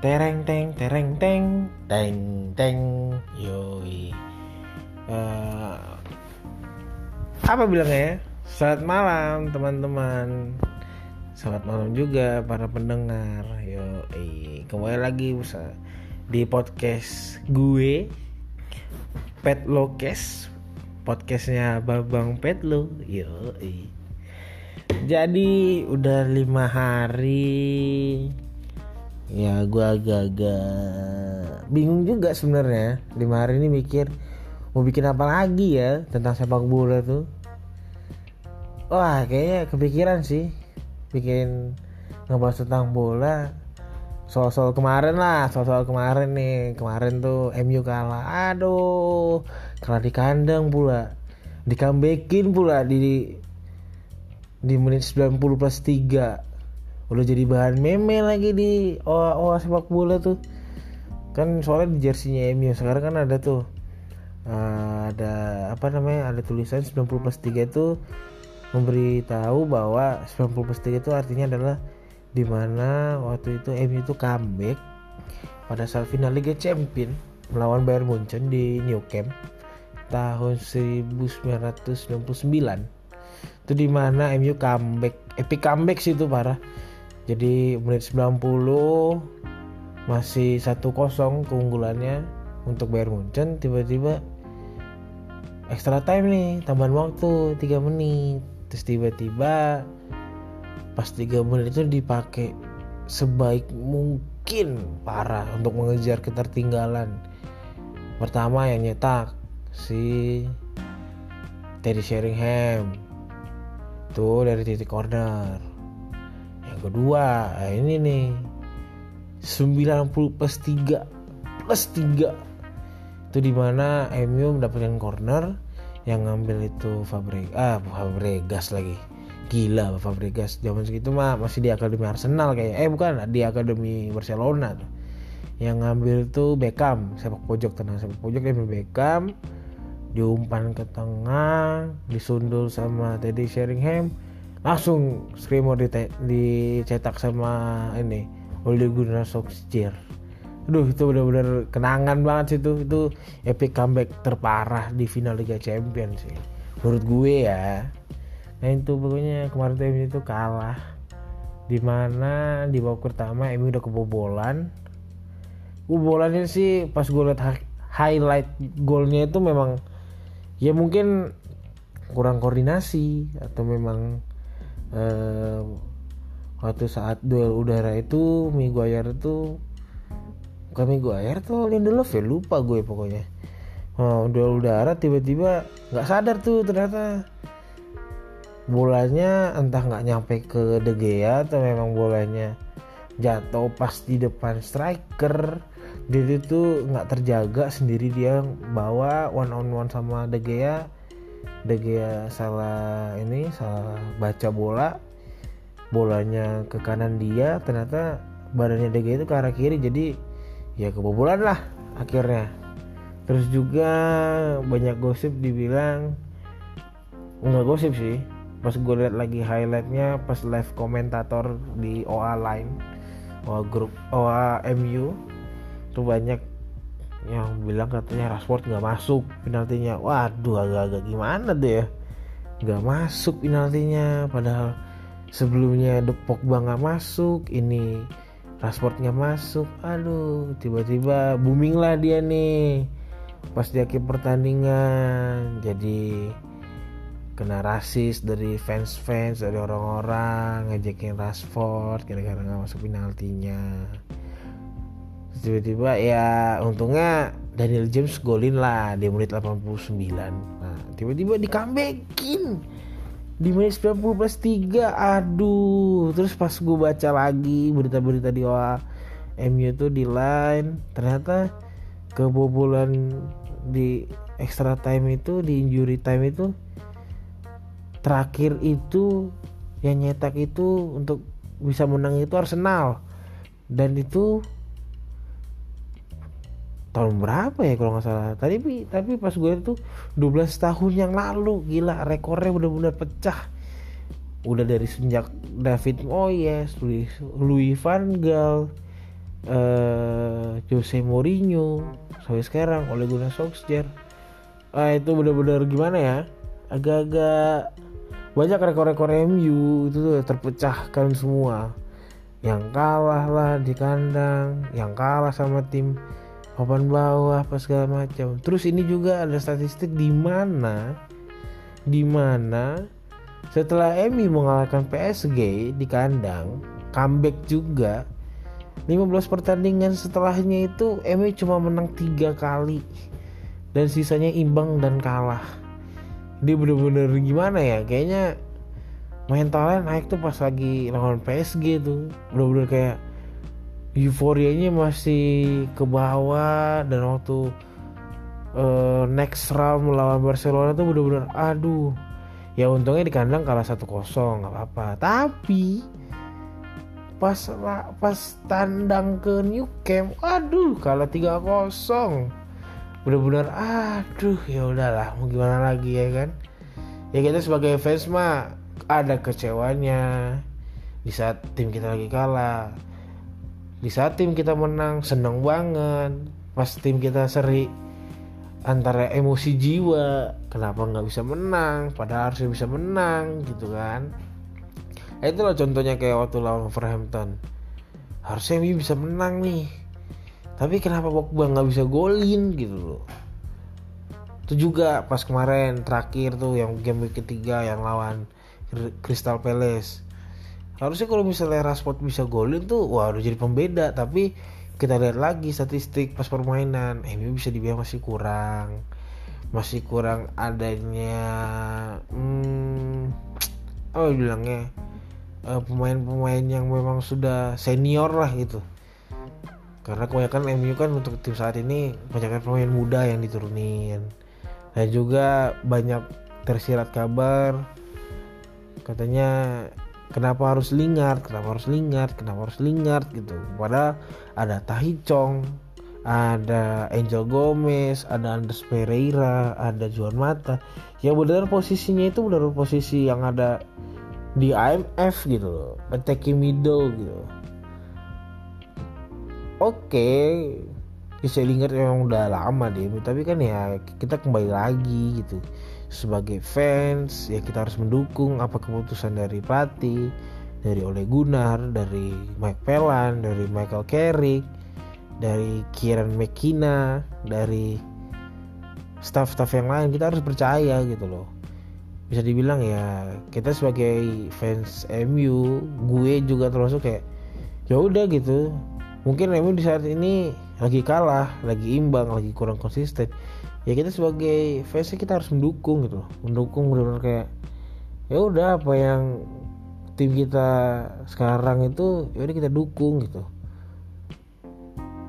tereng teng tereng teng teng teng. Yoi. Uh, apa bilangnya ya? Selamat malam teman-teman. Selamat malam juga para pendengar. Yoi. Kembali lagi bisa di podcast gue Pet Lokes. Podcastnya Babang Petlo yoi. Jadi udah lima hari ya gue agak-agak bingung juga sebenarnya. Lima hari ini mikir mau bikin apa lagi ya tentang sepak bola tuh? Wah kayaknya kepikiran sih bikin ngebahas tentang bola. Soal-soal kemarin lah soal-soal kemarin nih. Kemarin tuh MU kalah. Aduh kalah di kandang pula. Di comebackin pula di di menit 90 plus 3 udah jadi bahan meme lagi di oa oa sepak bola tuh. Kan soalnya di jersinya MU sekarang kan ada tuh uh, ada apa namanya ada tulisan 90 plus 3 itu memberitahu bahwa 90 plus 3 itu artinya adalah di mana waktu itu MU itu comeback pada saat final Liga Champion melawan Bayern Munchen di New Camp tahun 1999 itu di mana MU comeback epic comeback sih itu parah jadi menit 90 masih 1-0 keunggulannya untuk Bayern Munchen. Tiba-tiba extra time nih tambahan waktu 3 menit. Terus tiba-tiba pas 3 menit itu dipakai sebaik mungkin parah untuk mengejar ketertinggalan. Pertama yang nyetak si Teddy Sheringham. Tuh dari titik corner kedua nah ini nih. 90 plus 3 plus 3 itu di mana MU mendapatkan corner yang ngambil itu Fabregas ah Fabregas lagi. Gila Fabregas. Zaman segitu mah masih di akademi Arsenal kayak eh bukan di akademi Barcelona tuh. Yang ngambil tuh Beckham sepak pojok tenang sepak pojok dia Beckham. Diumpan ke tengah disundul sama Teddy Sheringham langsung screamer dicetak sama ini Ole Gunnar Solskjaer. Aduh itu benar-benar kenangan banget sih itu. Itu epic comeback terparah di final Liga Champions sih. Menurut gue ya. Nah itu pokoknya kemarin MU itu kalah. Di mana di babak pertama MU udah kebobolan. Kebobolannya sih pas gue liat highlight golnya itu memang ya mungkin kurang koordinasi atau memang uh, waktu saat duel udara itu Miguire itu bukan Miguire tuh Lindelof ya? Lupa gue pokoknya. Oh, duel udara tiba-tiba nggak sadar tuh ternyata. Bolanya entah nggak nyampe ke De Gea atau memang bolanya jatuh pas di depan striker. Dia itu nggak terjaga sendiri dia bawa one on one sama De Gea De Gea salah ini salah baca bola bolanya ke kanan dia ternyata badannya De Gea itu ke arah kiri jadi ya kebobolan lah akhirnya. Terus juga banyak gosip dibilang nggak gosip sih. Pas gue lihat lagi highlightnya pas live komentator di OA line OA grup OA MU tuh banyak yang bilang katanya Rashford nggak masuk penaltinya. Waduh agak-agak gimana deh ya? Nggak masuk penaltinya padahal sebelumnya Depok bang nggak masuk ini Rashford nggak masuk. Aduh tiba-tiba booming lah dia nih pas di akhir pertandingan. Jadi kena rasis dari fans-fans dari orang-orang ngejekin Rashford gara-gara nggak masuk penaltinya tiba-tiba ya untungnya Daniel James golin lah di menit 89 nah tiba-tiba di comebackin di menit 90 plus 3 aduh. Terus pas gue baca lagi berita-berita di OA MU tuh di line ternyata kebobolan di extra time itu di injury time itu terakhir itu yang nyetak itu untuk bisa menang itu Arsenal. Dan itu tahun berapa ya kalau nggak salah? Tadi tapi pas gue itu 12 tahun yang lalu. Gila rekornya benar-benar pecah. Udah dari sejak David Moyes Louis, Louis van Gaal eh Jose Mourinho sampai sekarang oleh Gunnar Solskjaer. Ah itu benar-benar gimana ya? Agak-agak banyak rekor-rekor MU itu tuh terpecahkan semua. Yang kalah lah di kandang yang kalah sama tim papan bawah apa segala macam. Terus ini juga ada statistik di mana di mana setelah MU mengalahkan PSG di kandang comeback juga 15 pertandingan setelahnya itu MU cuma menang tiga kali. Dan sisanya imbang dan kalah. Dia bener-bener gimana ya? Kayaknya mentalnya naik tuh pas lagi lawan PSG tuh. Bener-bener kayak euforianya masih ke bawah dan waktu uh, next round melawan Barcelona tuh bener-bener aduh. Ya untungnya di kandang kalah satu kosong nggak apa-apa. Tapi pas pas tandang ke New Camp aduh kalah tiga kosong. Bener-bener aduh ya udahlah mau gimana lagi ya kan? Ya kita sebagai fans mah ada kecewanya. Di saat tim kita lagi kalah di saat tim kita menang seneng banget. Pas tim kita seri antara emosi jiwa kenapa nggak bisa menang? Padahal harusnya bisa menang gitu kan? Nah, itulah contohnya kayak waktu lawan Wolverhampton. Harusnya MU bisa menang nih. Tapi kenapa Pogba nggak bisa golin gitu loh? Itu juga pas kemarin terakhir tuh yang game ketiga yang lawan Crystal Palace harusnya kalau misalnya Rashford bisa golin tuh wah udah jadi pembeda. Tapi kita lihat lagi statistik pas permainan. MU bisa dibilang masih kurang. Masih kurang adanya hmm, apa bilangnya? Uh, pemain-pemain yang memang sudah senior lah gitu. Karena kebanyakan MU kan untuk tim saat ini kebanyakan pemain muda yang diturunin. Dan juga banyak tersirat kabar. Katanya kenapa harus Lingard kenapa harus Lingard kenapa harus Lingard gitu. Padahal ada Tahi Chong ada Angel Gomez ada Andres Pereira ada Juan Mata. Yang benar posisinya itu benar posisi yang ada di IMF gitu loh attacking middle gitu. Oke okay. Bisa Lingard memang udah lama deh tapi kan ya kita kembali lagi gitu sebagai fans ya kita harus mendukung apa keputusan dari pelatih dari Ole Gunnar dari Mike Pelan dari Michael Carrick dari Kieran McKenna dari staff-staff yang lain. Kita harus percaya gitu loh. Bisa dibilang ya kita sebagai fans MU gue juga termasuk kayak ya udah gitu. Mungkin MU di saat ini lagi kalah lagi imbang lagi kurang konsisten ya kita sebagai fans kita harus mendukung gitu mendukung benar-benar kayak ya udah apa yang tim kita sekarang itu ya udah kita dukung gitu.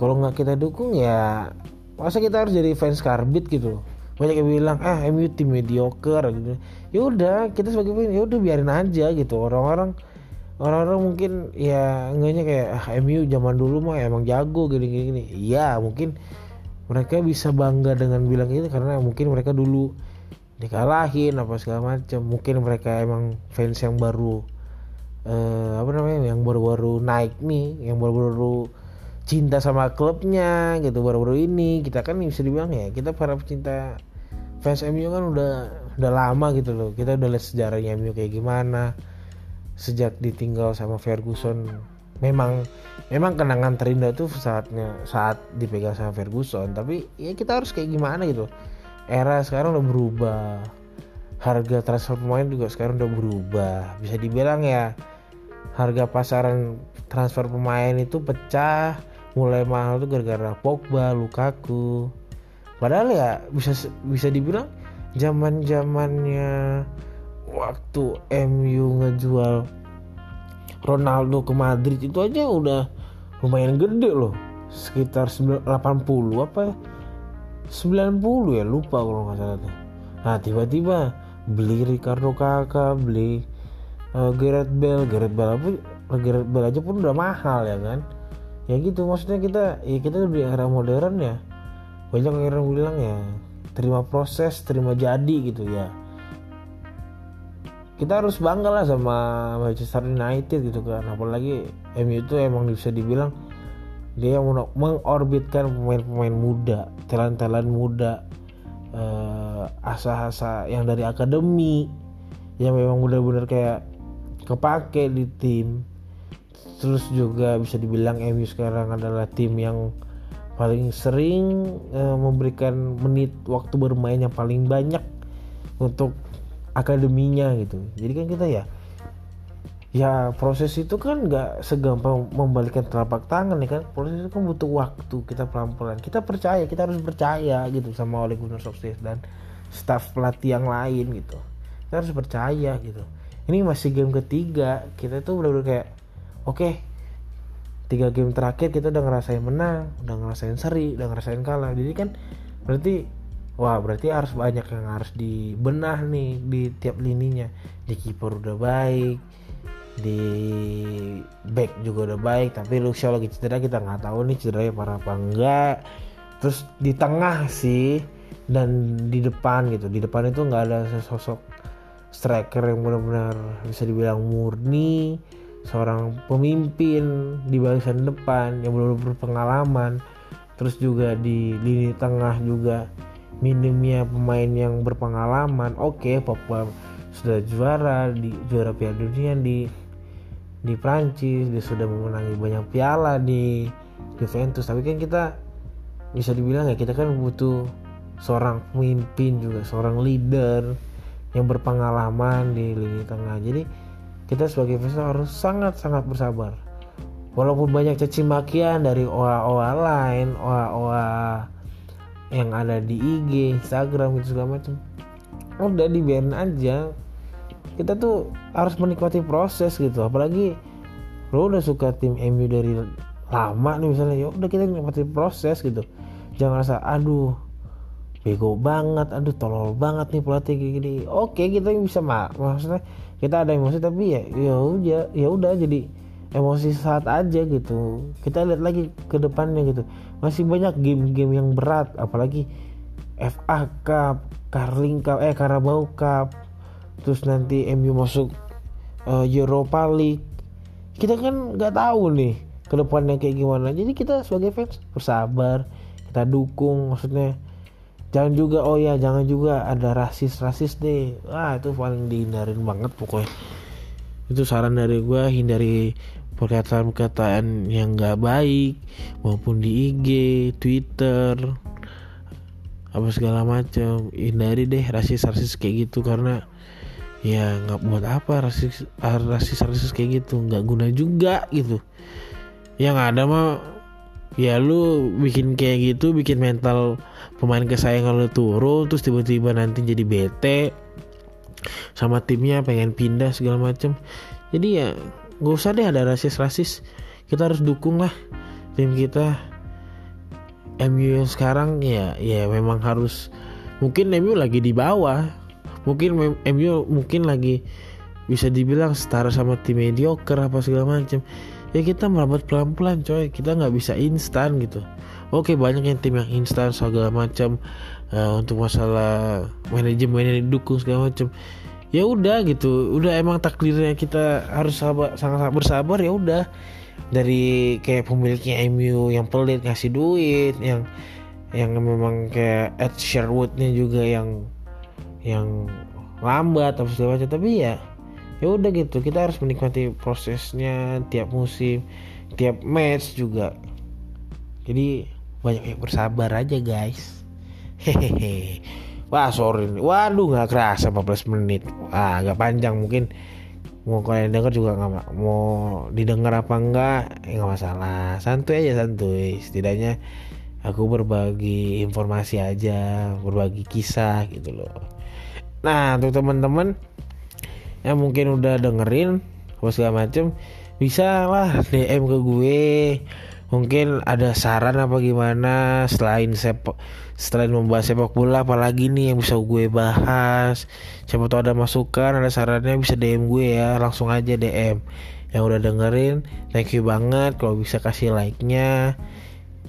Kalau nggak kita dukung ya masa kita harus jadi fans karbit gitu banyak yang bilang ah MU tim mediocre gitu. Ya udah kita sebagai fans ya udah biarin aja gitu. Orang-orang orang-orang mungkin ya enggaknya kayak ah MU zaman dulu mah emang jago gini gini, gini. iya mungkin mereka bisa bangga dengan bilang itu karena mungkin mereka dulu dikalahin apa segala macam mungkin mereka emang fans yang baru eh, apa namanya yang baru-baru naik nih yang baru-baru cinta sama klubnya gitu baru-baru ini. Kita kan bisa dibilang ya kita para pecinta fans MU kan udah udah lama gitu loh. Kita udah lihat sejarahnya MU kayak gimana sejak ditinggal sama Ferguson memang memang kenangan terindah tuh saatnya saat dipegang sama Ferguson. Tapi ya kita harus kayak gimana gitu. Era sekarang udah berubah. Harga transfer pemain juga sekarang udah berubah. Bisa dibilang ya harga pasaran transfer pemain itu pecah. Mulai mahal tuh gara-gara Pogba, Lukaku. Padahal ya bisa bisa dibilang zaman zamannya waktu MU ngejual Ronaldo ke Madrid itu aja udah lumayan gede loh. Sekitar 80 apa ya? 90 ya lupa kalau nggak salah tuh. Nah tiba-tiba beli Ricardo Kakak beli uh, Gareth Bale. Gareth Bale pun Gareth Bale aja pun udah mahal ya kan? Ya gitu maksudnya kita ya kita di era modern ya. Banyak yang bilang ya terima proses terima jadi gitu ya kita harus bangga lah sama Manchester United gitu kan. Apalagi MU itu emang bisa dibilang dia mengorbitkan pemain-pemain muda talent-talent muda uh, asa-asa yang dari akademi yang memang benar-benar kayak kepake di tim. Terus juga bisa dibilang MU sekarang adalah tim yang paling sering uh, memberikan menit waktu bermain yang paling banyak untuk akademinya gitu. Jadi kan kita ya ya proses itu kan nggak segampang membalikan telapak tangan ya kan. Proses itu kan butuh waktu kita pelan-pelan. Kita percaya kita harus percaya gitu sama Ole Gunnar Solskjaer dan staff pelatih yang lain gitu. Kita harus percaya gitu. Ini masih game ketiga kita tuh benar-benar kayak oke okay, tiga game terakhir kita udah ngerasain menang udah ngerasain seri udah ngerasain kalah. Jadi kan berarti wah berarti harus banyak yang harus dibenah nih di tiap lininya. Di kiper udah baik di back juga udah baik tapi Luxio lagi cedera kita nggak tahu nih cederanya parah apa enggak. Terus di tengah sih dan di depan gitu. Di depan itu nggak ada sosok striker yang benar-benar bisa dibilang murni seorang pemimpin di barisan depan yang benar-benar berpengalaman. Terus juga di lini tengah juga minimnya pemain yang berpengalaman. Oke okay, Pogba sudah juara di juara Piala Dunia di di Prancis. Dia sudah memenangi banyak piala di Juventus. Tapi kan kita bisa dibilang ya kita kan butuh seorang pemimpin juga seorang leader yang berpengalaman di lini tengah. Jadi kita sebagai fans harus sangat-sangat bersabar. Walaupun banyak caci makian dari oa-oa lain oa-oa yang ada di IG Instagram gitu segala macam udah dibiarin aja. Kita tuh harus menikmati proses gitu. Apalagi lo udah suka tim MU dari lama nih misalnya. Ya udah kita nikmati proses gitu. Jangan rasa aduh bego banget aduh tolol banget nih pelatih gini. Oke kita bisa mak. Maksudnya kita ada emosi tapi ya ya udah ya udah jadi emosi saat aja gitu. Kita lihat lagi ke depannya gitu. Masih banyak game-game yang berat apalagi FA Cup Carling Cup eh Carabao Cup terus nanti MU masuk uh, Europa League. Kita kan nggak tahu nih ke depannya kayak gimana. Jadi kita sebagai fans bersabar kita dukung maksudnya jangan juga oh ya jangan juga ada rasis rasis deh. Wah itu paling dihindarin banget pokoknya. Itu saran dari gue hindari perkataan-perkataan yang nggak baik maupun di IG Twitter apa segala macam. Hindari deh rasis rasis kayak gitu karena ya nggak buat apa rasis rasis rasis kayak gitu nggak guna juga gitu. Yang ada mah ya lu bikin kayak gitu bikin mental pemain kesayangan lu turun terus tiba-tiba nanti jadi bete sama timnya pengen pindah segala macem jadi ya nggak usah deh ada rasis rasis kita harus dukung lah tim kita. MU yang sekarang ya ya memang harus. Mungkin MU lagi di bawah. Mungkin MU mungkin lagi bisa dibilang setara sama tim mediocre apa segala macam ya kita merambat pelan-pelan coy. Kita nggak bisa instan gitu. Oke banyak yang tim yang instan segala macam uh, untuk masalah manajemen yang didukung segala macam ya udah gitu. Udah emang takdirnya kita harus sabar sangat, sangat bersabar ya udah. Dari kayak pemiliknya MU yang pelit ngasih duit yang yang memang kayak Ed Sherwoodnya juga yang yang lambat atau segala macam. Tapi ya ya udah gitu. Kita harus menikmati prosesnya tiap musim tiap match juga. Jadi banyak yang bersabar aja guys. Hehehe wah sorry. Waduh nggak kerasa 14 menit. Ah agak panjang mungkin. Mau kalian denger juga nggak mau didengar apa enggak ya nggak masalah. Santuy aja santuy. Setidaknya aku berbagi informasi aja berbagi kisah gitu loh. Nah untuk teman-teman yang mungkin udah dengerin apa segala macem bisa lah DM ke gue mungkin ada saran apa gimana selain sepak selain membahas sepak bola apalagi nih yang bisa gue bahas? Siapa tahu ada masukan ada sarannya bisa DM gue ya langsung aja DM yang udah dengerin thank you banget kalau bisa kasih like nya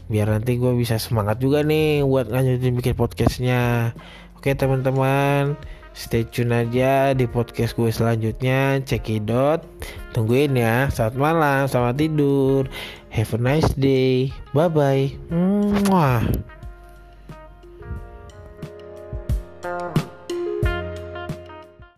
biar nanti gue bisa semangat juga nih buat lanjutin bikin podcastnya. Oke teman-teman stay tune aja di podcast gue selanjutnya cekidot tungguin ya selamat malam selamat tidur have a nice day bye bye Mwah.